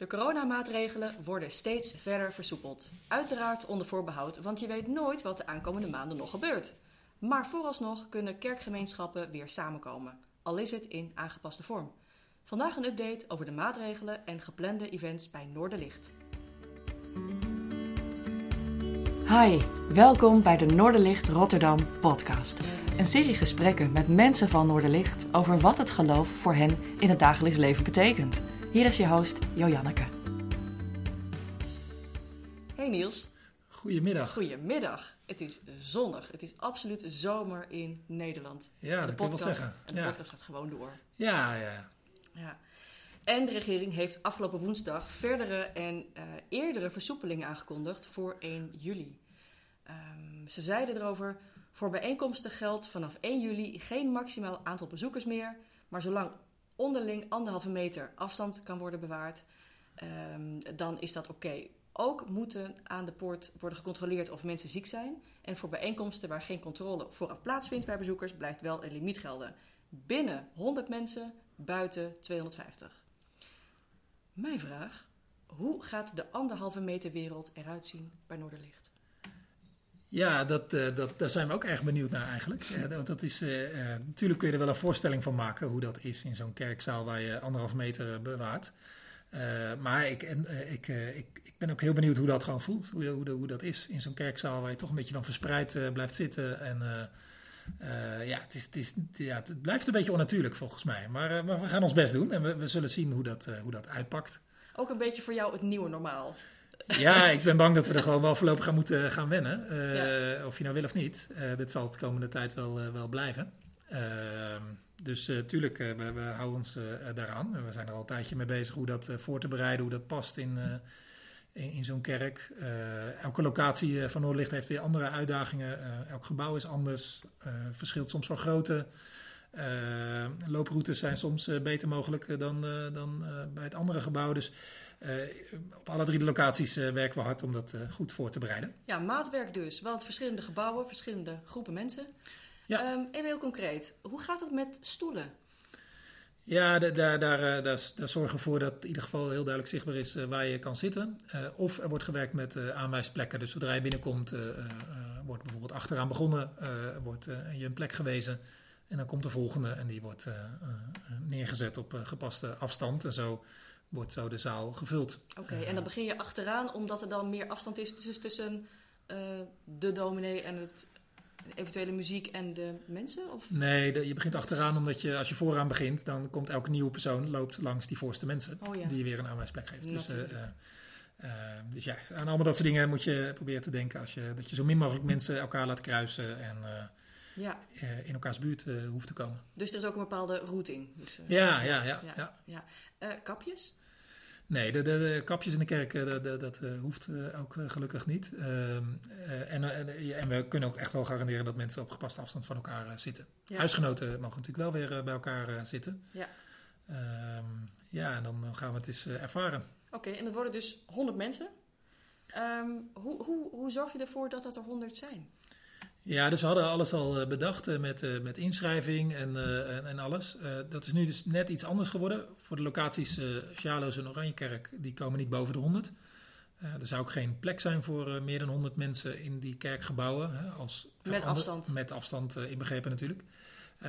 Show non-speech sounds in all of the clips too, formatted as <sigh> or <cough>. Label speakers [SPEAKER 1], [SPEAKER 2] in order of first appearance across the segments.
[SPEAKER 1] De coronamaatregelen worden steeds verder versoepeld. Uiteraard onder voorbehoud, want je weet nooit wat de aankomende maanden nog gebeurt. Maar vooralsnog kunnen kerkgemeenschappen weer samenkomen, al is het in aangepaste vorm. Vandaag een update over de maatregelen en geplande events bij Noorderlicht. Hi, welkom bij de Noorderlicht Rotterdam podcast. Een serie gesprekken met mensen van Noorderlicht over wat het geloof voor hen in het dagelijks leven betekent. Hier is je host Jojanneke. Hey Niels.
[SPEAKER 2] Goedemiddag.
[SPEAKER 1] Goedemiddag. Het is zonnig. Het is absoluut zomer in Nederland.
[SPEAKER 2] Ja, dat
[SPEAKER 1] je
[SPEAKER 2] wel zeggen.
[SPEAKER 1] En de
[SPEAKER 2] Ja.
[SPEAKER 1] podcast gaat gewoon door.
[SPEAKER 2] Ja, ja.
[SPEAKER 1] Ja. En de regering heeft afgelopen woensdag verdere en eh, eerdere versoepelingen aangekondigd voor 1 juli. Ehm, ze zeiden erover: voor bijeenkomsten geldt vanaf 1 juli geen maximaal aantal bezoekers meer, maar zolang onderling anderhalve meter afstand kan worden bewaard, ehm, dan is dat oké. Ook moeten aan de poort worden gecontroleerd of mensen ziek zijn. En voor bijeenkomsten waar geen controle vooraf plaatsvindt bij bezoekers, blijft wel een limiet gelden. Binnen 100 mensen, buiten 250. Mijn vraag: hoe gaat de anderhalve meter wereld eruit zien bij Noorderlicht?
[SPEAKER 2] Ja, dat, eh, dat, daar zijn we ook erg benieuwd naar eigenlijk. Want dat is, eh, eh, natuurlijk kun je er wel een voorstelling van maken hoe dat is in zo'n kerkzaal waar je anderhalf meter bewaart. Maar ik, en, ik, ik, ik ben ook heel benieuwd hoe dat gewoon voelt. Hoe, hoe, hoe dat is in zo'n kerkzaal waar je toch een beetje dan verspreid blijft zitten. En ja, het, is, het, is, ja, het blijft een beetje onnatuurlijk volgens mij. Maar, maar we gaan ons best doen en we, we zullen zien hoe dat, hoe dat uitpakt.
[SPEAKER 1] Ook een beetje voor jou het nieuwe normaal.
[SPEAKER 2] Ja, ik ben bang dat we er gewoon wel voorlopig gaan moeten gaan wennen. Eh,
[SPEAKER 1] Ja.
[SPEAKER 2] Of je nou wil of niet. Eh, dit zal de komende tijd wel, eh, wel blijven. Ehm, dus tuurlijk, we, we houden ons daaraan. We zijn er al een tijdje mee bezig hoe dat voor te bereiden, hoe dat past in, in, in zo'n kerk. Elke locatie van Noordlicht heeft weer andere uitdagingen. Elk gebouw is anders. verschilt soms van grootte. Looproutes zijn soms beter mogelijk dan, dan bij het andere gebouw. Dus op alle drie de locaties eh, werken we hard om dat eh, goed voor te bereiden.
[SPEAKER 1] Ja, maatwerk dus. Want verschillende gebouwen, verschillende groepen mensen.
[SPEAKER 2] Ja.
[SPEAKER 1] Ehm, even heel concreet, hoe gaat het met stoelen?
[SPEAKER 2] Ja, da- daar, daar, eh, daar, daar zorgen we voor dat in ieder geval heel duidelijk zichtbaar is eh, waar je kan zitten. Eh, of er wordt gewerkt met eh, aanwijsplekken. Dus zodra je binnenkomt, eh, eh, eh, wordt bijvoorbeeld achteraan begonnen, eh, wordt eh, je een plek gewezen. En dan komt de volgende en die wordt eh, eh, neergezet op eh, gepaste afstand. En zo wordt zo de zaal gevuld.
[SPEAKER 1] Oké, en dan begin je achteraan omdat er dan meer afstand is tussen eh, de dominee en het eventuele muziek en de mensen? Of?
[SPEAKER 2] Nee, de- je begint achteraan omdat je, als je vooraan begint, dan komt elke nieuwe persoon loopt langs die voorste mensen.
[SPEAKER 1] Oh ja.
[SPEAKER 2] Die je weer een aanwijsplek geeft. Dus, eh, eh, dus ja, aan allemaal dat soort dingen moet je proberen te denken. Als je, dat je zo min mogelijk mensen elkaar laat kruisen en
[SPEAKER 1] Ja,
[SPEAKER 2] in elkaars buurt hoeft te komen.
[SPEAKER 1] dus er is ook een bepaalde routing. Dus,
[SPEAKER 2] Ja, ja, ja.
[SPEAKER 1] ja,
[SPEAKER 2] ja.
[SPEAKER 1] ja. Kapjes?
[SPEAKER 2] Nee, de, de, de kapjes in de kerk, eh, de- de- dat eh, hoeft eh, ook eh, gelukkig niet. Ehm, eh, en, eh, en, we kunnen ook echt wel garanderen dat mensen op gepaste afstand van elkaar eh, zitten.
[SPEAKER 1] Ja.
[SPEAKER 2] Huisgenoten mogen natuurlijk wel weer eh, bij elkaar eh, zitten.
[SPEAKER 1] Ja.
[SPEAKER 2] Ehm, ja, en dan gaan we het eens eh, ervaren.
[SPEAKER 1] Oké, en dat worden dus 100 mensen. Ehm, hoe, hoe, hoe zorg je ervoor dat dat er 100 zijn?
[SPEAKER 2] Ja, dus we hadden alles al eh, bedacht eh, met, eh, met inschrijving en, en, en alles. Dat is nu dus net iets anders geworden. Voor de locaties Sjaloos en Oranjekerk, die komen niet boven de 100. Eh, er zou ook geen plek zijn voor meer dan 100 mensen in die kerkgebouwen. Hè, als,
[SPEAKER 1] Met
[SPEAKER 2] ander-
[SPEAKER 1] afstand.
[SPEAKER 2] Met afstand inbegrepen natuurlijk.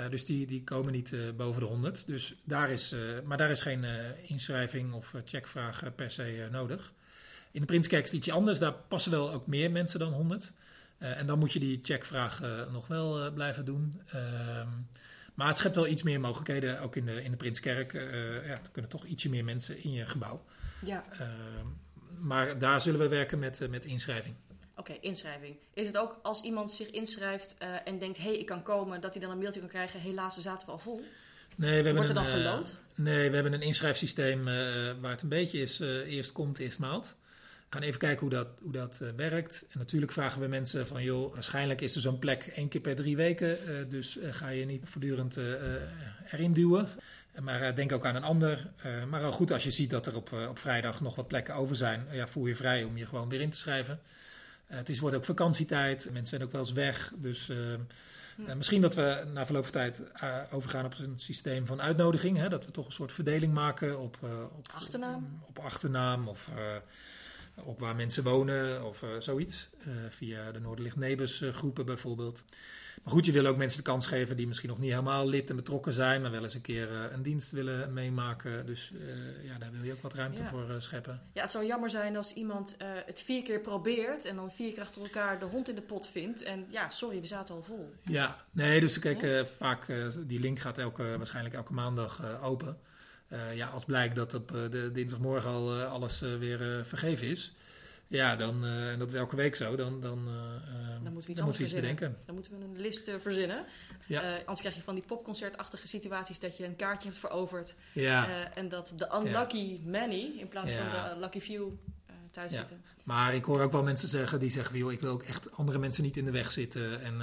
[SPEAKER 2] Dus die, die komen niet boven de 100. Dus daar is, maar daar is geen inschrijving of checkvraag per se nodig. In de Prinskerk is het ietsje anders. Daar passen wel ook meer mensen dan 100. Eh, en dan moet je die checkvraag eh, nog wel eh, blijven doen. Ehm, maar het schept wel iets meer mogelijkheden, ook in de, in de Prinskerk. Ja, er kunnen toch ietsje meer mensen in je gebouw.
[SPEAKER 1] Ja,
[SPEAKER 2] Ehm, maar daar zullen we werken met, met inschrijving.
[SPEAKER 1] oké, inschrijving. Is het ook als iemand zich inschrijft en denkt, hé, hey, ik kan komen, dat hij dan een mailtje kan krijgen, helaas, ze zaten we al vol?
[SPEAKER 2] Nee, we hebben
[SPEAKER 1] Wordt er dan
[SPEAKER 2] een,
[SPEAKER 1] gelood?
[SPEAKER 2] Nee, we hebben een inschrijfsysteem waar het een beetje is eerst komt, eerst maalt. Gaan even kijken hoe dat, hoe dat eh, werkt. En natuurlijk vragen we mensen van, joh, waarschijnlijk is er zo'n plek één keer per drie weken. eh, dus eh, ga je niet voortdurend erin duwen. Maar denk ook aan een ander. Maar al goed als je ziet dat er op, op vrijdag nog wat plekken over zijn. ja, voel je vrij om je gewoon weer in te schrijven. Het is, wordt ook vakantietijd. Mensen zijn ook wel eens weg. Dus Uh, misschien dat we na verloop van tijd uh, overgaan op een systeem van uitnodiging. Hè, dat we toch een soort verdeling maken op, uh, op
[SPEAKER 1] achternaam.
[SPEAKER 2] Op, achternaam of op waar mensen wonen of zoiets. via de Noorderlicht Neighbors groepen bijvoorbeeld. Maar goed, je wil ook mensen de kans geven die misschien nog niet helemaal lid en betrokken zijn, maar wel eens een keer uh, een dienst willen meemaken. Dus uh, ja, daar wil je ook wat ruimte
[SPEAKER 1] Ja.
[SPEAKER 2] voor uh, scheppen.
[SPEAKER 1] Ja, het zou jammer zijn als iemand eh, het vier keer probeert en dan vier keer achter elkaar de hond in de pot vindt. En ja, sorry, we zaten al vol.
[SPEAKER 2] Ja, nee, dus kijk, eh, vaak die link gaat elke, waarschijnlijk elke maandag open. Uh, ja, als blijkt dat op uh, de dinsdagmorgen al uh, alles uh, weer vergeven is. Ja, dan, en dat is elke week zo, dan, dan,
[SPEAKER 1] dan moeten we iets,
[SPEAKER 2] dan moeten we iets bedenken.
[SPEAKER 1] Dan moeten we een list verzinnen.
[SPEAKER 2] Ja.
[SPEAKER 1] Anders krijg je van die popconcertachtige situaties dat je een kaartje hebt veroverd.
[SPEAKER 2] Ja.
[SPEAKER 1] En dat de unlucky ja. many in plaats van de lucky few thuis
[SPEAKER 2] Ja.
[SPEAKER 1] zitten.
[SPEAKER 2] Maar ik hoor ook wel mensen zeggen die zeggen: joh, ik wil ook echt andere mensen niet in de weg zitten. En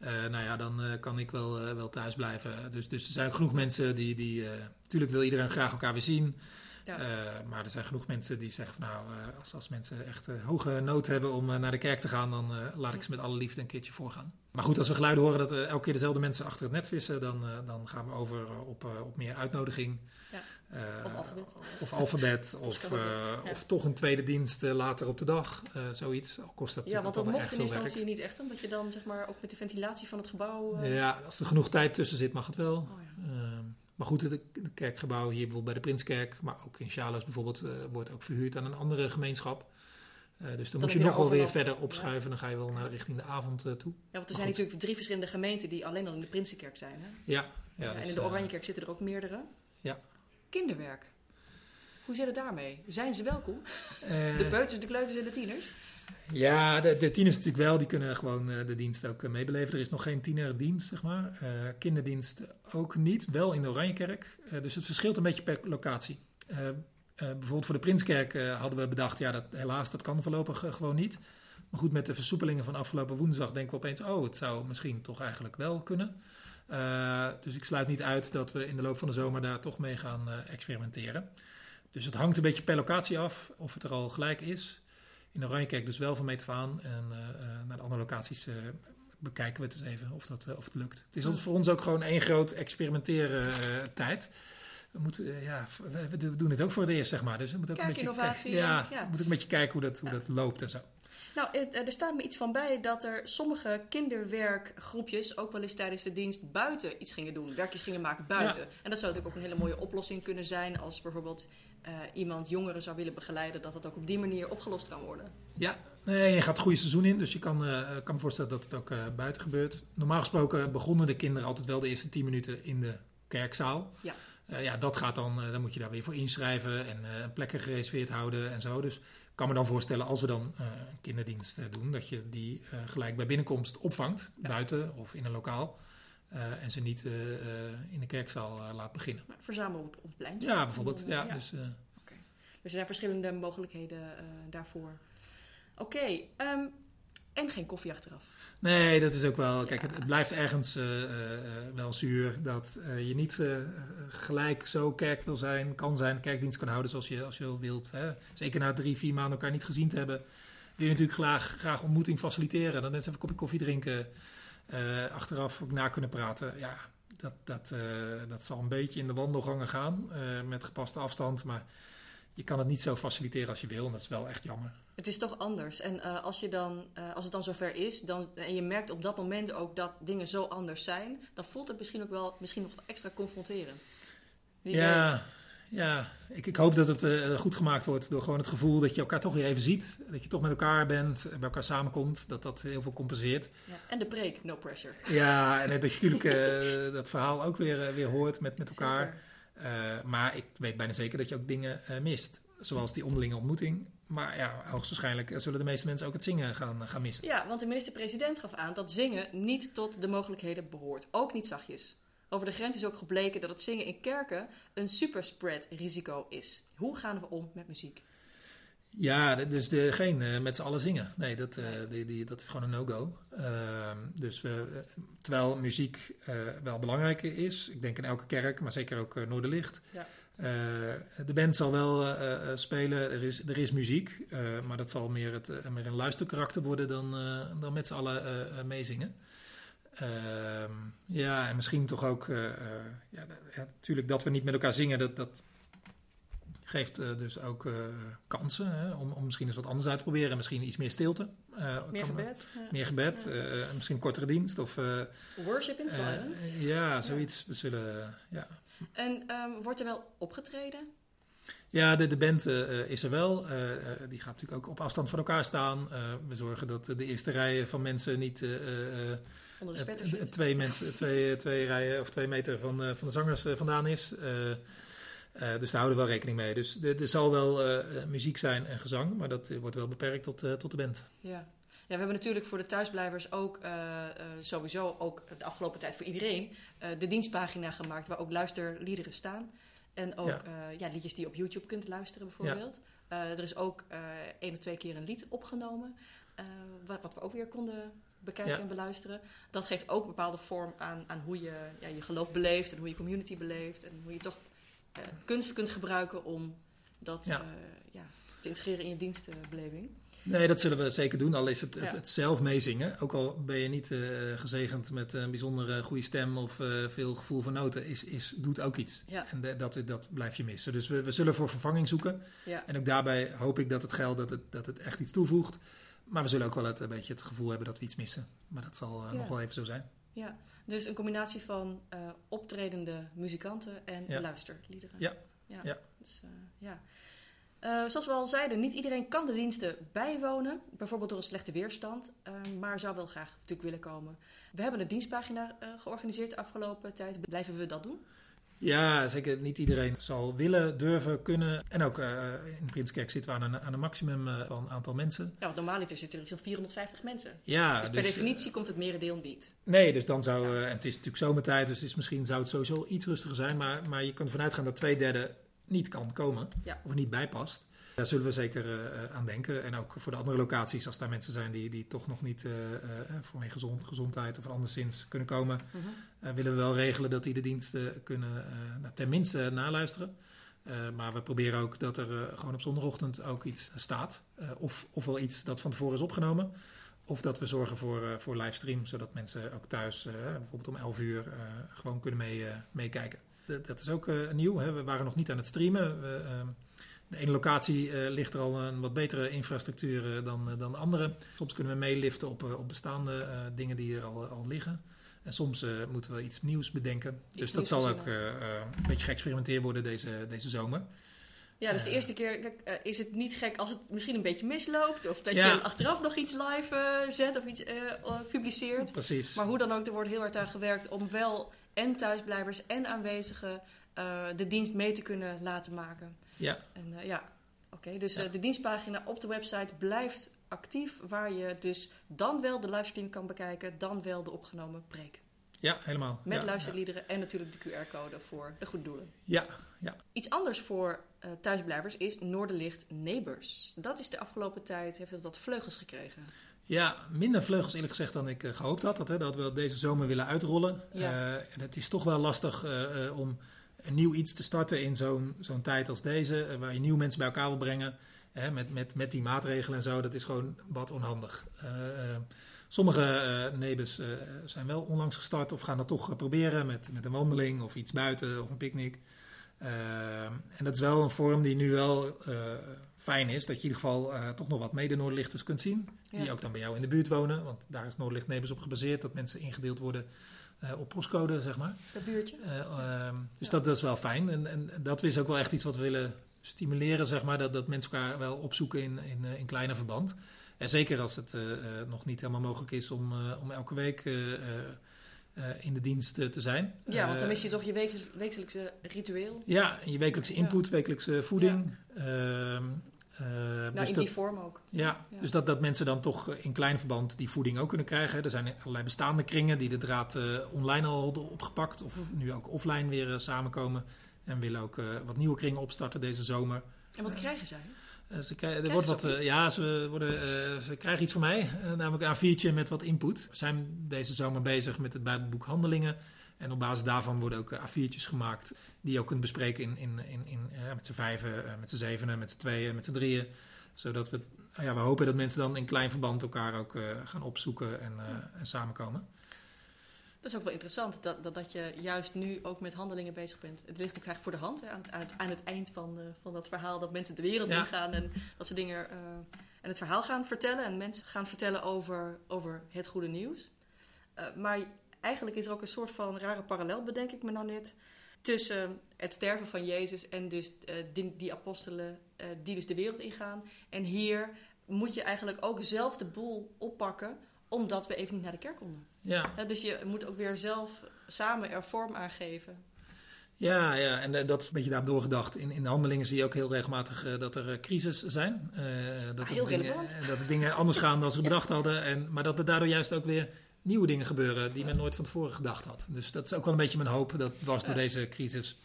[SPEAKER 2] nou ja, dan uh, kan ik wel, wel thuis blijven. Dus, dus er zijn genoeg mensen die. die natuurlijk wil iedereen graag elkaar weer zien.
[SPEAKER 1] Ja.
[SPEAKER 2] Maar er zijn genoeg mensen die zeggen: van, Nou, als, als mensen echt hoge nood hebben om naar de kerk te gaan, dan laat ik ze met alle liefde een keertje voorgaan. Maar goed, als we geluiden horen dat elke keer dezelfde mensen achter het net vissen, dan, dan gaan we over op, op meer uitnodiging.
[SPEAKER 1] Ja. Of alfabet.
[SPEAKER 2] Of alfabet, <laughs> of, ja. of toch een tweede dienst later op de dag, zoiets. Al kost dat
[SPEAKER 1] ja, want dat mocht in instantie
[SPEAKER 2] werk.
[SPEAKER 1] niet echt, omdat je dan zeg maar ook met de ventilatie van het gebouw.
[SPEAKER 2] Ja, als er genoeg tijd tussen zit, mag het wel.
[SPEAKER 1] Oh, ja.
[SPEAKER 2] Ehm, maar goed, het kerkgebouw hier bijvoorbeeld bij de Prinskerk, maar ook in Charles bijvoorbeeld, uh, wordt ook verhuurd aan een andere gemeenschap. Uh, dus dan, dan moet je nog wel weer verder opschuiven. Ja. Dan ga je wel naar richting de avond uh, toe.
[SPEAKER 1] Ja, want er zijn goed. natuurlijk drie verschillende gemeenten die alleen al in de Prinsenkerk zijn. Hè?
[SPEAKER 2] Ja. ja,
[SPEAKER 1] ja
[SPEAKER 2] dus,
[SPEAKER 1] en in de Oranjekerk zitten er ook meerdere.
[SPEAKER 2] Ja.
[SPEAKER 1] Kinderwerk. Hoe zit het daarmee? Zijn ze welkom? de beuters, de kleuters en de tieners?
[SPEAKER 2] Ja, de, de, tieners natuurlijk wel. Die kunnen gewoon uh, de dienst ook uh, meebeleven. Er is nog geen tienerdienst, zeg maar. Uh, kinderdienst ook niet. Wel in de Oranjekerk. dus het verschilt een beetje per locatie. bijvoorbeeld voor de Prinskerk hadden we bedacht... ja, dat, helaas, dat kan voorlopig gewoon niet. Maar goed, met de versoepelingen van afgelopen woensdag... denken we opeens... oh, het zou misschien toch eigenlijk wel kunnen. Dus ik sluit niet uit dat we in de loop van de zomer... daar toch mee gaan experimenteren. Dus het hangt een beetje per locatie af... of het er al gelijk is... In Oranjekerk dus wel van meet af aan. En uh, naar de andere locaties bekijken we het eens even of, dat, of het lukt. Het is voor ons ook gewoon één groot experimenteren tijd. We, moeten, ja, we, we, doen het ook voor het eerst, zeg maar. Dus we moeten ook een beetje,
[SPEAKER 1] innovatie.
[SPEAKER 2] Ja, ja. we moeten een beetje kijken hoe dat, hoe ja. dat loopt en zo.
[SPEAKER 1] Nou, er staat me iets van bij dat er sommige kinderwerkgroepjes ook wel eens tijdens de dienst buiten iets gingen doen. Werkjes gingen maken buiten. Ja. En dat zou natuurlijk ook een hele mooie oplossing kunnen zijn als bijvoorbeeld uh, iemand jongeren zou willen begeleiden, dat dat ook op die manier opgelost kan worden.
[SPEAKER 2] Ja, nee, je gaat het goede seizoen in, dus je kan, uh, kan me voorstellen dat het ook uh, buiten gebeurt. Normaal gesproken begonnen de kinderen altijd wel de eerste 10 minuten in de kerkzaal.
[SPEAKER 1] Ja.
[SPEAKER 2] ja, dat gaat dan, dan moet je daar weer voor inschrijven en plekken gereserveerd houden en zo. Dus kan me dan voorstellen als we dan een kinderdienst doen, dat je die gelijk bij binnenkomst opvangt, ja. buiten of in een lokaal. Uh, en ze niet uh, uh, in de kerkzaal laat beginnen.
[SPEAKER 1] Maar verzamelen op, op het pleintje?
[SPEAKER 2] Ja, bijvoorbeeld. Ja,
[SPEAKER 1] ja.
[SPEAKER 2] Dus,
[SPEAKER 1] okay. dus er zijn verschillende mogelijkheden daarvoor. Oké, okay, um, en geen koffie achteraf?
[SPEAKER 2] Nee, dat is ook wel... Kijk, het, het, blijft ergens wel zuur dat je niet gelijk zo kerk wil zijn, kan zijn, kerkdienst kan houden zoals je, als je wilt. Hè. Zeker na drie, vier maanden elkaar niet gezien te hebben, wil je natuurlijk graag, graag ontmoeting faciliteren. Dan mensen even een kopje koffie drinken... Achteraf ook na kunnen praten. Ja, dat, dat, dat zal een beetje in de wandelgangen gaan met gepaste afstand. Maar je kan het niet zo faciliteren als je wil. En dat is wel echt jammer.
[SPEAKER 1] Het is toch anders. En als, je dan, als het dan zover is dan, en je merkt op dat moment ook dat dingen zo anders zijn, dan voelt het misschien ook wel misschien nog extra confronterend.
[SPEAKER 2] Wie ja. Weet. Ja, ik, ik, hoop dat het uh, goed gemaakt wordt door gewoon het gevoel dat je elkaar toch weer even ziet. Dat je toch met elkaar bent, bij elkaar samenkomt. Dat dat heel veel compenseert.
[SPEAKER 1] Ja, en de preek, no pressure.
[SPEAKER 2] Ja, en dat je natuurlijk <laughs> dat verhaal ook weer, weer hoort met, met elkaar. Maar ik weet bijna zeker dat je ook dingen mist. Zoals die onderlinge ontmoeting. Maar ja, hoogstwaarschijnlijk zullen de meeste mensen ook het zingen gaan, gaan missen.
[SPEAKER 1] Ja, want de minister-president gaf aan dat zingen niet tot de mogelijkheden behoort. Ook niet zachtjes. Over de grens is ook gebleken dat het zingen in kerken een superspread risico is. Hoe gaan we om met muziek?
[SPEAKER 2] Ja, dus de, geen uh, met z'n allen zingen. Nee, dat, uh, die, die, dat is gewoon een no-go. Uh, dus we, terwijl muziek uh, wel belangrijk is, ik denk in elke kerk, maar zeker ook Noorderlicht.
[SPEAKER 1] Ja.
[SPEAKER 2] de band zal wel spelen, er is, er is muziek, maar dat zal meer, het, meer een luisterkarakter worden dan, dan met z'n allen meezingen. Ehm, ja, en misschien toch ook, ja, natuurlijk dat we niet met elkaar zingen, dat, dat geeft dus ook kansen hè, om, om misschien eens wat anders uit te proberen. Misschien iets meer stilte.
[SPEAKER 1] meer gebed.
[SPEAKER 2] Meer gebed, misschien kortere dienst. Of,
[SPEAKER 1] Worship in silence.
[SPEAKER 2] ja, zoiets. We zullen, ja.
[SPEAKER 1] En um, wordt er wel opgetreden?
[SPEAKER 2] Ja, de, de band uh, is er wel. Uh, die gaat natuurlijk ook op afstand van elkaar staan. we zorgen dat de eerste rijen van mensen niet
[SPEAKER 1] Onder de
[SPEAKER 2] twee, mensen, twee, twee rijen of twee meter van, van de zangers vandaan is. Dus daar houden we wel rekening mee. Dus er, zal wel muziek zijn en gezang, maar dat wordt wel beperkt tot, tot de band.
[SPEAKER 1] Ja. Ja, we hebben natuurlijk voor de thuisblijvers ook sowieso ook de afgelopen tijd voor iedereen de dienstpagina gemaakt waar ook luisterliederen staan. En ook ja. Ja. liedjes die je op YouTube kunt luisteren bijvoorbeeld. Ja. Er is ook één of twee keer een lied opgenomen. Wat, wat, we ook weer konden bekijken en beluisteren. Dat geeft ook een bepaalde vorm aan, aan hoe je ja, je geloof beleeft. En hoe je community beleeft. En hoe je toch kunst kunt gebruiken om dat ja. te integreren in je dienstbeleving.
[SPEAKER 2] Nee, dat zullen we zeker doen. Al is het, het, zelf meezingen. Ook al ben je niet uh, gezegend met een bijzondere goede stem of uh, veel gevoel voor noten, is, is, doet ook iets.
[SPEAKER 1] Ja.
[SPEAKER 2] En de, dat, dat blijf je missen. Dus we, we zullen voor vervanging zoeken.
[SPEAKER 1] Ja.
[SPEAKER 2] En ook daarbij hoop ik dat het geld dat het, dat het echt iets toevoegt. Maar we zullen ook wel het, een beetje het gevoel hebben dat we iets missen. Maar dat zal uh, nog wel even zo zijn.
[SPEAKER 1] Ja, dus een combinatie van optredende muzikanten en luisterliederen.
[SPEAKER 2] Ja.
[SPEAKER 1] Ja.
[SPEAKER 2] ja.
[SPEAKER 1] Dus, ja. Uh, zoals we al zeiden, niet iedereen kan de diensten bijwonen, bijvoorbeeld door een slechte weerstand, maar zou wel graag natuurlijk willen komen. We hebben een dienstpagina georganiseerd de afgelopen tijd. Blijven we dat doen?
[SPEAKER 2] Ja, zeker. Niet iedereen zal willen, durven, kunnen. En ook in Prinskerk zitten we aan een, aan een maximum van aantal mensen.
[SPEAKER 1] Ja, want normaliter zitten er zo'n 450 mensen.
[SPEAKER 2] Ja,
[SPEAKER 1] dus per dus, definitie komt het merendeel niet.
[SPEAKER 2] Nee, dus dan zou, en het is natuurlijk zomertijd, dus is misschien zou het sowieso iets rustiger zijn. Maar, maar je kunt ervan uitgaan dat twee derde niet kan komen
[SPEAKER 1] ja.
[SPEAKER 2] of niet bijpast. Daar zullen we zeker uh, aan denken. En ook voor de andere locaties, als daar mensen zijn die, die toch nog niet uh, uh, vanwege gezond, gezondheid of anderszins kunnen komen, -hmm. willen we wel regelen dat die de diensten kunnen nou, tenminste naluisteren. maar we proberen ook dat er gewoon op zondagochtend ook iets staat. of, of wel iets dat van tevoren is opgenomen. Of dat we zorgen voor, voor livestream, zodat mensen ook thuis bijvoorbeeld om 11 uur gewoon kunnen mee, meekijken dat is ook nieuw. Hè. We waren nog niet aan het streamen. We, uh, de ene locatie uh, ligt er al een wat betere infrastructuur dan, dan de andere. Soms kunnen we meeliften op, op bestaande dingen die er al, al liggen. En soms moeten we iets nieuws bedenken. Iets dus dat zal ook een beetje geëxperimenteerd worden deze, deze zomer.
[SPEAKER 1] Ja, dus de eerste keer is het niet gek als het misschien een beetje misloopt. Of dat ja. je achteraf nog iets live zet of iets publiceert.
[SPEAKER 2] Precies.
[SPEAKER 1] Maar hoe dan ook, er wordt heel hard aan gewerkt om wel en thuisblijvers en aanwezigen de dienst mee te kunnen laten maken.
[SPEAKER 2] Ja.
[SPEAKER 1] En, uh, ja, oké. Okay. Dus ja. uh, de dienstpagina op de website blijft actief, waar je dus dan wel de livestream kan bekijken, dan wel de opgenomen preek.
[SPEAKER 2] Ja, helemaal.
[SPEAKER 1] Met
[SPEAKER 2] ja,
[SPEAKER 1] luisterliederen en natuurlijk de QR-code voor de goede doelen.
[SPEAKER 2] Ja, ja.
[SPEAKER 1] Iets anders voor thuisblijvers is Noorderlicht Neighbors. Dat is de afgelopen tijd, heeft het wat vleugels gekregen.
[SPEAKER 2] Ja, minder vleugels eerlijk gezegd dan ik uh, gehoopt had. Dat, hè, dat we deze zomer willen uitrollen.
[SPEAKER 1] Ja.
[SPEAKER 2] Uh, het is toch wel lastig om een nieuw iets te starten in zo'n zo'n tijd als deze. waar je nieuwe mensen bij elkaar wil brengen. met, met, met die maatregelen en zo. Dat is gewoon wat onhandig. sommige nebus zijn wel onlangs gestart of gaan dat toch proberen met, met een wandeling of iets buiten of een picknick. en dat is wel een vorm die nu wel fijn is. Dat je in ieder geval toch nog wat mede-Noordlichters kunt zien. Die ook dan bij jou in de buurt wonen. Want daar is Noordlicht Nebus op gebaseerd. Dat mensen ingedeeld worden uh, op postcode, zeg maar.
[SPEAKER 1] Per buurtje.
[SPEAKER 2] Uh, uh, dus ja. dat, dat, is wel fijn. En, en, dat is ook wel echt iets wat we willen stimuleren, zeg maar. Dat, dat mensen elkaar wel opzoeken in, in, in kleine verband. En zeker als het nog niet helemaal mogelijk is om, om elke week in de dienst te zijn.
[SPEAKER 1] Ja, want dan mis je toch je wekelijkse ritueel.
[SPEAKER 2] Ja, je wekelijkse input, wekelijkse voeding.
[SPEAKER 1] Ehm, uh, nou, dus in
[SPEAKER 2] dat,
[SPEAKER 1] die vorm ook.
[SPEAKER 2] Ja, ja, dus dat, dat mensen dan toch in klein verband die voeding ook kunnen krijgen. Er zijn allerlei bestaande kringen die de draad uh, online al hadden opgepakt. Of nu ook offline weer uh, samenkomen. En willen ook wat nieuwe kringen opstarten deze zomer.
[SPEAKER 1] En wat krijgen zij?
[SPEAKER 2] ze krijgen, er wordt wat, ja, ze, worden, ze krijgen iets van mij, namelijk een A4'tje met wat input. We zijn deze zomer bezig met het Bijbelboek Handelingen. En op basis daarvan worden ook A4'tjes gemaakt die je ook kunt bespreken in, in, in, in ja, met z'n vijven, met z'n zevenen, met z'n tweeën, met z'n drieën. Zodat we, ja, we hopen dat mensen dan in klein verband elkaar ook uh, gaan opzoeken en, uh, en samenkomen.
[SPEAKER 1] Dat is ook wel interessant, dat, dat, dat je juist nu ook met handelingen bezig bent. Het ligt ook eigenlijk voor de hand, hè, aan, het, aan, het, aan het eind van, uh, van dat verhaal, dat mensen de wereld
[SPEAKER 2] Ja.
[SPEAKER 1] ingaan en dat soort dingen. en het verhaal gaan vertellen en mensen gaan vertellen over, over het goede nieuws. Maar eigenlijk is er ook een soort van rare parallel, bedenk ik me nou net, tussen het sterven van Jezus en dus uh, die, die, apostelen uh, die dus de wereld ingaan. En hier moet je eigenlijk ook zelf de boel oppakken, omdat we even niet naar de kerk konden.
[SPEAKER 2] Ja.
[SPEAKER 1] ja dus je moet ook weer zelf samen er vorm aan geven.
[SPEAKER 2] Ja, ja, en uh, dat is een beetje daarop doorgedacht. In, in de handelingen zie je ook heel regelmatig uh, dat er uh, crisis zijn. dat,
[SPEAKER 1] ah, heel
[SPEAKER 2] dingen,
[SPEAKER 1] relevant.
[SPEAKER 2] dat de dingen anders gaan dan ze <laughs> bedacht hadden. En, maar dat er daardoor juist ook weer nieuwe dingen gebeuren die men nooit van tevoren gedacht had. Dus dat is ook wel een beetje mijn hoop. Dat was door deze crisis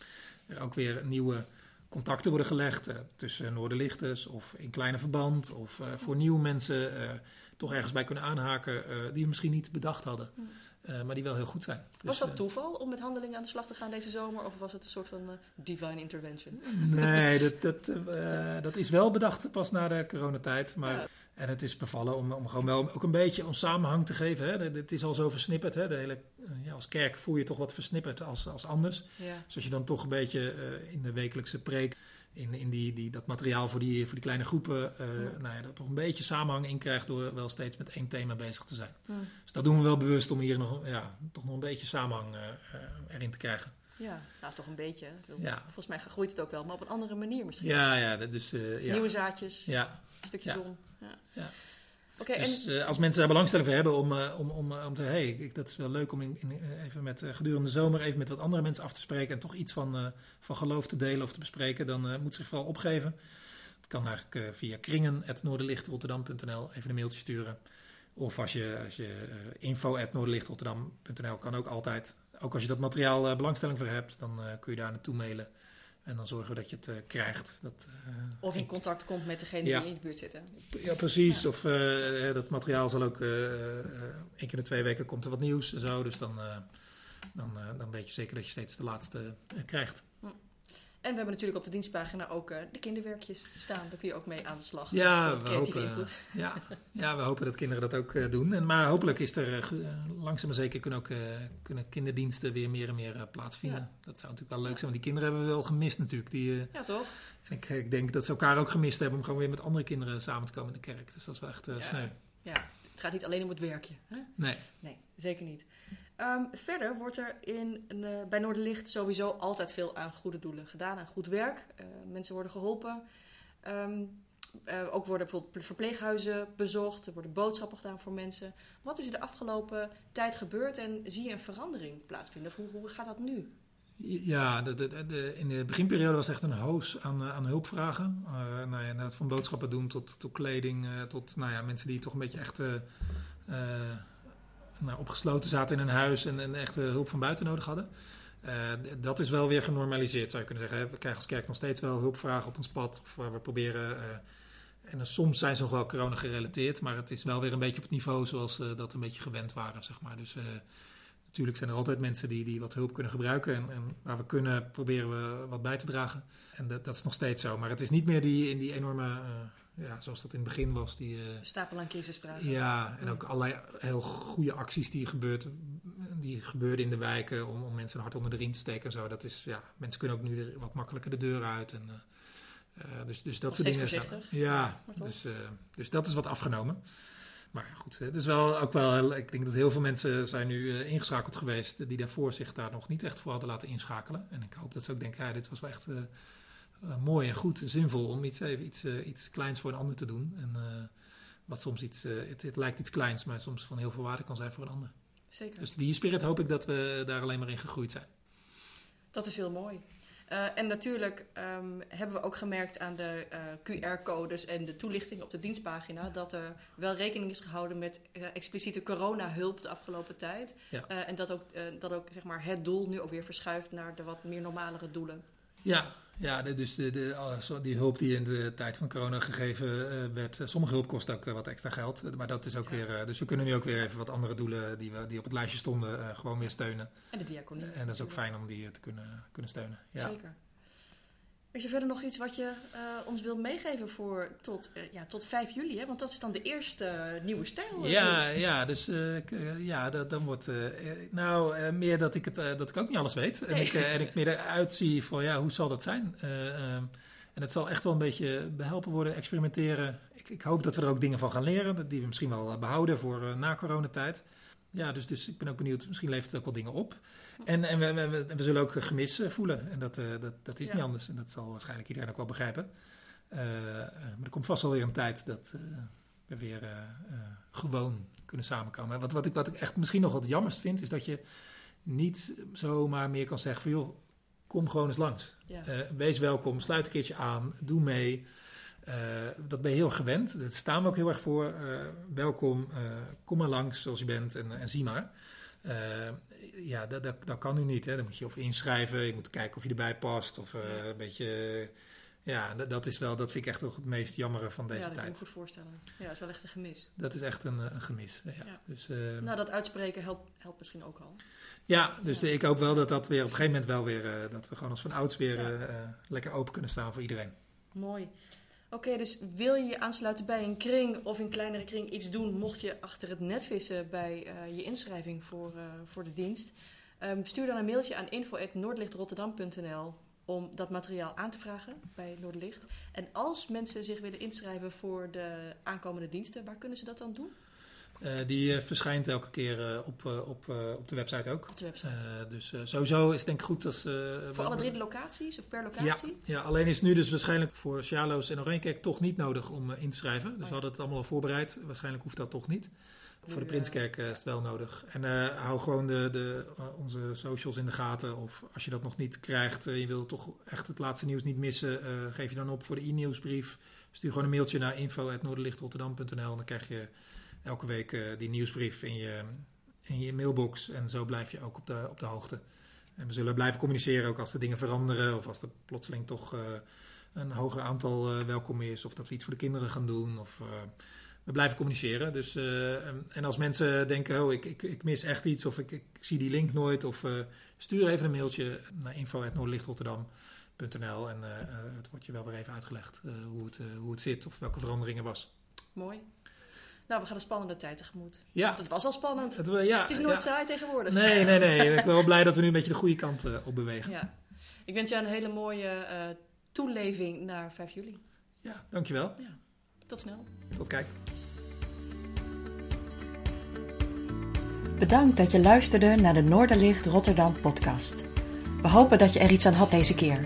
[SPEAKER 2] er ook weer nieuwe contacten worden gelegd. tussen Noorderlichters of in kleine verband. Of voor nieuwe mensen toch ergens bij kunnen aanhaken die we misschien niet bedacht hadden. Uh, maar die wel heel goed zijn.
[SPEAKER 1] Was dus, dat toeval om met handelingen aan de slag te gaan deze zomer? Of was het een soort van uh, divine intervention?
[SPEAKER 2] Nee, dat, dat, uh, dat is wel bedacht pas na de coronatijd. Maar, ja. En het is bevallen om, om gewoon wel ook een beetje om samenhang te geven. Hè. Het is al zo versnipperd. Hè. De hele, ja, als kerk voel je toch wat versnipperd als, als anders.
[SPEAKER 1] Ja.
[SPEAKER 2] Dus als je dan toch een beetje in de wekelijkse preek... In, in die, die, dat materiaal voor die, voor die kleine groepen, uh, ja. nou ja, dat toch een beetje samenhang in krijgt door wel steeds met één thema bezig te zijn. Dus dat doen we wel bewust om hier nog, ja, toch nog een beetje samenhang uh, erin te krijgen.
[SPEAKER 1] Ja, nou toch een beetje. Bedoel,
[SPEAKER 2] ja.
[SPEAKER 1] Volgens mij groeit het ook wel, maar op een andere manier misschien.
[SPEAKER 2] Ja, ja, dus,
[SPEAKER 1] dus
[SPEAKER 2] ja.
[SPEAKER 1] nieuwe zaadjes,
[SPEAKER 2] ja.
[SPEAKER 1] een stukje zon. Ja.
[SPEAKER 2] ja.
[SPEAKER 1] Okay,
[SPEAKER 2] dus
[SPEAKER 1] en...
[SPEAKER 2] uh, als mensen daar belangstelling voor hebben om, uh, om, om, om te hey, ik, dat is wel leuk om in, in, even met uh, gedurende de zomer even met wat andere mensen af te spreken en toch iets van, van geloof te delen of te bespreken, dan moet zich vooral opgeven. Het kan eigenlijk via kringen.noorderlichtrotterdam.nl even een mailtje sturen. Of als je, als je info.noorderlichtrotterdam.nl kan ook altijd. Ook als je dat materiaal belangstelling voor hebt, dan kun je daar naartoe mailen. En dan zorgen we dat je het uh, krijgt. Dat, uh,
[SPEAKER 1] of in contact komt met degene
[SPEAKER 2] ja.
[SPEAKER 1] die in de buurt zitten.
[SPEAKER 2] Ja, precies. Ja. Of uh, dat materiaal zal ook één keer in de twee weken komt er wat nieuws en zo. Dus dan, dan, dan weet je zeker dat je steeds de laatste krijgt.
[SPEAKER 1] En we hebben natuurlijk op de dienstpagina ook de kinderwerkjes staan. Daar kun je ook mee aan de slag.
[SPEAKER 2] Ja, we hopen, ja, <laughs> ja, we hopen dat kinderen dat ook doen. En, maar hopelijk is er langzaam maar zeker kunnen ook kunnen kinderdiensten weer meer en meer plaatsvinden. Ja. Dat zou natuurlijk wel leuk zijn, want die kinderen hebben we wel gemist natuurlijk. Die,
[SPEAKER 1] ja, toch?
[SPEAKER 2] En ik, ik, denk dat ze elkaar ook gemist hebben om gewoon weer met andere kinderen samen te komen in de kerk. Dus dat is wel echt
[SPEAKER 1] ja.
[SPEAKER 2] sneu.
[SPEAKER 1] Ja, het gaat niet alleen om het werkje. Hè?
[SPEAKER 2] Nee.
[SPEAKER 1] Nee, zeker niet. Um, verder wordt er in, uh, bij Noorderlicht sowieso altijd veel aan goede doelen gedaan, aan goed werk. Uh, mensen worden geholpen. Um, uh, ook worden bijvoorbeeld verpleeghuizen bezocht, er worden boodschappen gedaan voor mensen. Wat is er de afgelopen tijd gebeurd en zie je een verandering plaatsvinden? Hoe, gaat dat nu?
[SPEAKER 2] Ja, de, in de beginperiode was echt een hoos aan, aan hulpvragen. Nou ja, van boodschappen doen tot, tot kleding, tot nou ja, mensen die toch een beetje echt nou, opgesloten zaten in een huis en, en echt hulp van buiten nodig hadden. dat is wel weer genormaliseerd, zou je kunnen zeggen. We krijgen als kerk nog steeds wel hulpvragen op ons pad. Of we proberen en dan soms zijn ze nog wel corona gerelateerd, maar het is wel weer een beetje op het niveau zoals uh, dat een beetje gewend waren, zeg maar. Dus natuurlijk zijn er altijd mensen die, die wat hulp kunnen gebruiken. En, en, waar we kunnen, proberen we wat bij te dragen. En dat, dat is nog steeds zo. Maar het is niet meer die, in die enorme, uh, ja, zoals dat in het begin was. Die,
[SPEAKER 1] Stapel aan crisisvragen.
[SPEAKER 2] Ja, en ook allerlei heel goede acties die, gebeurt, die gebeurden in de wijken om, om mensen een hart onder de riem te steken en zo. Dat is, ja, mensen kunnen ook nu wat makkelijker de deur uit en... Uh, dus, dus dat soort dingen.
[SPEAKER 1] Voorzichtig.
[SPEAKER 2] Ja, dus, uh, dus dat is wat afgenomen. Maar goed, het is wel ook wel. Ik denk dat heel veel mensen zijn nu uh, ingeschakeld geweest die daarvoor zich daar nog niet echt voor hadden laten inschakelen. En ik hoop dat ze ook denken, ja, dit was wel echt mooi en goed en zinvol om iets, even iets, iets kleins voor een ander te doen. En wat soms iets, het, het, lijkt iets kleins, maar soms van heel veel waarde kan zijn voor een ander.
[SPEAKER 1] Zeker.
[SPEAKER 2] Dus die spirit hoop ik dat we daar alleen maar in gegroeid zijn.
[SPEAKER 1] Dat is heel mooi. Uh, en natuurlijk um, hebben we ook gemerkt aan de uh, QR-codes en de toelichting op de dienstpagina dat er wel rekening is gehouden met uh, expliciete coronahulp de afgelopen tijd.
[SPEAKER 2] Ja.
[SPEAKER 1] en dat ook, dat ook zeg maar, het doel nu ook weer verschuift naar de wat meer normalere doelen.
[SPEAKER 2] Ja, ja dus de, de, die hulp die in de tijd van corona gegeven werd, sommige hulp kost ook wat extra geld. Maar dat is ook ja. weer, dus we kunnen nu ook weer even wat andere doelen die, we, die op het lijstje stonden, gewoon weer steunen.
[SPEAKER 1] En de diaconie.
[SPEAKER 2] En dat is ook fijn om die te kunnen, kunnen steunen. Ja.
[SPEAKER 1] Zeker. Is er verder nog iets wat je uh, ons wil meegeven voor tot, uh, ja, tot 5 juli? Hè? Want dat is dan de eerste uh, nieuwe stijl.
[SPEAKER 2] Ja, ja, dus ja, dat, dan wordt. nou, meer dat ik, het, dat ik ook niet alles weet. En, ik, en ik meer eruit zie van ja, hoe zal dat zijn? Um, en het zal echt wel een beetje behelpen worden, experimenteren. Ik, ik, hoop dat we er ook dingen van gaan leren, die we misschien wel behouden voor na coronatijd. Ja, dus, dus ik ben ook benieuwd, misschien levert het ook wel dingen op. En, en we, we, we, zullen ook gemis eh, voelen. En dat, uh, dat, dat is niet anders. En dat zal waarschijnlijk iedereen ook wel begrijpen. Uh, maar er komt vast wel weer een tijd dat we weer gewoon kunnen samenkomen. Wat, wat, ik, wat ik echt misschien nog wat jammerst vind, is dat je niet zomaar meer kan zeggen van joh, kom gewoon eens langs. Ja. wees welkom, sluit een keertje aan, doe mee. dat ben je heel gewend. Daar staan we ook heel erg voor. welkom, kom maar langs zoals je bent en, en zie maar ja, dat, dat, dat, kan nu niet. Hè. Dan moet je of inschrijven, je moet kijken of je erbij past. Of uh, een beetje. Ja, dat, dat, is wel, dat vind ik echt nog het meest jammere van deze tijd. Ja,
[SPEAKER 1] dat kan ik me goed voorstellen. Ja, dat is wel echt een gemis.
[SPEAKER 2] Dat is echt een, een gemis. Ja. ja. Dus, uh,
[SPEAKER 1] nou, dat uitspreken helpt, helpt misschien ook al.
[SPEAKER 2] Ja, dus ik hoop wel dat dat weer op een gegeven moment wel weer, uh, dat we gewoon als van ouds weer lekker open kunnen staan voor iedereen.
[SPEAKER 1] Mooi. Oké, dus wil je je aansluiten bij een kring of in kleinere kring iets doen, mocht je achter het net vissen bij uh, je inschrijving voor, uh, voor de dienst? Um, stuur dan een mailtje aan info.noordlichtrotterdam.nl om dat materiaal aan te vragen bij Noordlicht. En als mensen zich willen inschrijven voor de aankomende diensten, waar kunnen ze dat dan doen?
[SPEAKER 2] Uh, die uh, verschijnt elke keer uh, op, op, op de website ook.
[SPEAKER 1] Op de website.
[SPEAKER 2] dus sowieso is het denk ik goed als...
[SPEAKER 1] voor alle drie de locaties of per locatie?
[SPEAKER 2] Ja, ja alleen is het nu dus waarschijnlijk voor Sjaloos en Oranjekijk toch niet nodig om in te schrijven. Dus oh, we hadden het allemaal al voorbereid. Waarschijnlijk hoeft dat toch niet. Voor de Prinskerk is het wel nodig. En hou gewoon de, de, onze socials in de gaten. Of als je dat nog niet krijgt, je wil toch echt het laatste nieuws niet missen, geef je dan op voor de e-nieuwsbrief. Stuur gewoon een mailtje naar info.noorderlichtrotterdam.nl en dan krijg je elke week uh, die nieuwsbrief in je, in je mailbox. En zo blijf je ook op de, op de hoogte. En we zullen blijven communiceren ook als er dingen veranderen. Of als er plotseling toch uh, een hoger aantal uh, welkom is. Of dat we iets voor de kinderen gaan doen. Of, we blijven communiceren. Dus, en als mensen denken, oh, ik, ik, ik mis echt iets. Of ik, ik zie die link nooit. Of stuur even een mailtje naar info.noordlichtrotterdam.nl En het wordt je wel weer even uitgelegd hoe, het, hoe het zit. Of welke veranderingen was.
[SPEAKER 1] Mooi. Nou, we gaan een spannende tijd tegemoet. Ja. Want het was al spannend. Het,
[SPEAKER 2] ja,
[SPEAKER 1] het is nooit saai tegenwoordig.
[SPEAKER 2] Nee, nee, nee. <laughs> ik ben wel blij dat we nu een beetje de goede kant uh, op bewegen.
[SPEAKER 1] Ja. Ik wens je een hele mooie uh, toeleving naar 5 juli.
[SPEAKER 2] Ja, dankjewel.
[SPEAKER 1] Ja. Tot snel.
[SPEAKER 2] Tot kijk.
[SPEAKER 3] Bedankt dat je luisterde naar de Noorderlicht Rotterdam podcast. We hopen dat je er iets aan had deze keer.